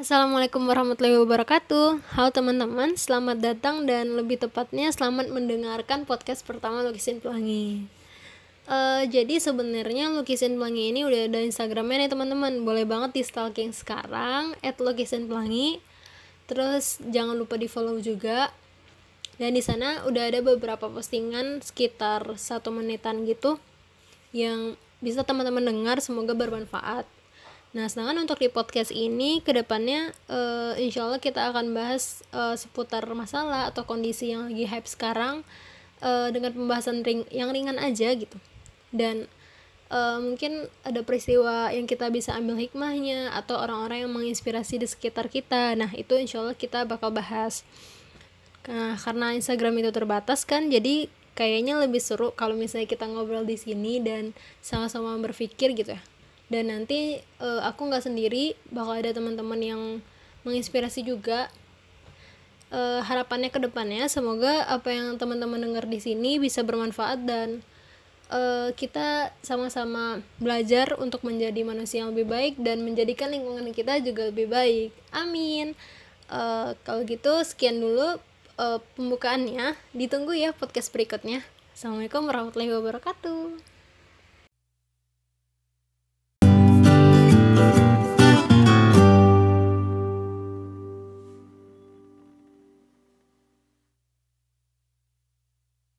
Assalamualaikum warahmatullahi wabarakatuh. Halo teman-teman, selamat datang dan lebih tepatnya selamat mendengarkan podcast pertama Lukisin Pelangi. Uh, Jadi sebenarnya Lukisin Pelangi ini udah ada Instagramnya nih teman-teman. Boleh banget di stalking sekarang, at Lukisin Pelangi. Terus jangan lupa di follow juga. Dan di sana udah ada beberapa postingan sekitar satu menitan gitu Yang bisa teman-teman dengar, semoga bermanfaat Nah, sedangkan untuk di podcast ini ke depannya uh, eh, insya Allah kita akan bahas uh, seputar masalah atau kondisi yang lagi hype sekarang uh, dengan pembahasan ring yang ringan aja gitu. Dan uh, mungkin ada peristiwa yang kita bisa ambil hikmahnya atau orang-orang yang menginspirasi di sekitar kita. Nah, itu insya Allah kita bakal bahas. Nah, karena Instagram itu terbatas kan, jadi kayaknya lebih seru kalau misalnya kita ngobrol di sini dan sama-sama berpikir gitu ya dan nanti uh, aku nggak sendiri bakal ada teman-teman yang menginspirasi juga. Uh, harapannya ke depannya semoga apa yang teman-teman dengar di sini bisa bermanfaat dan uh, kita sama-sama belajar untuk menjadi manusia yang lebih baik dan menjadikan lingkungan kita juga lebih baik. Amin. Uh, kalau gitu sekian dulu uh, pembukaannya. Ditunggu ya podcast berikutnya. Assalamualaikum warahmatullahi wabarakatuh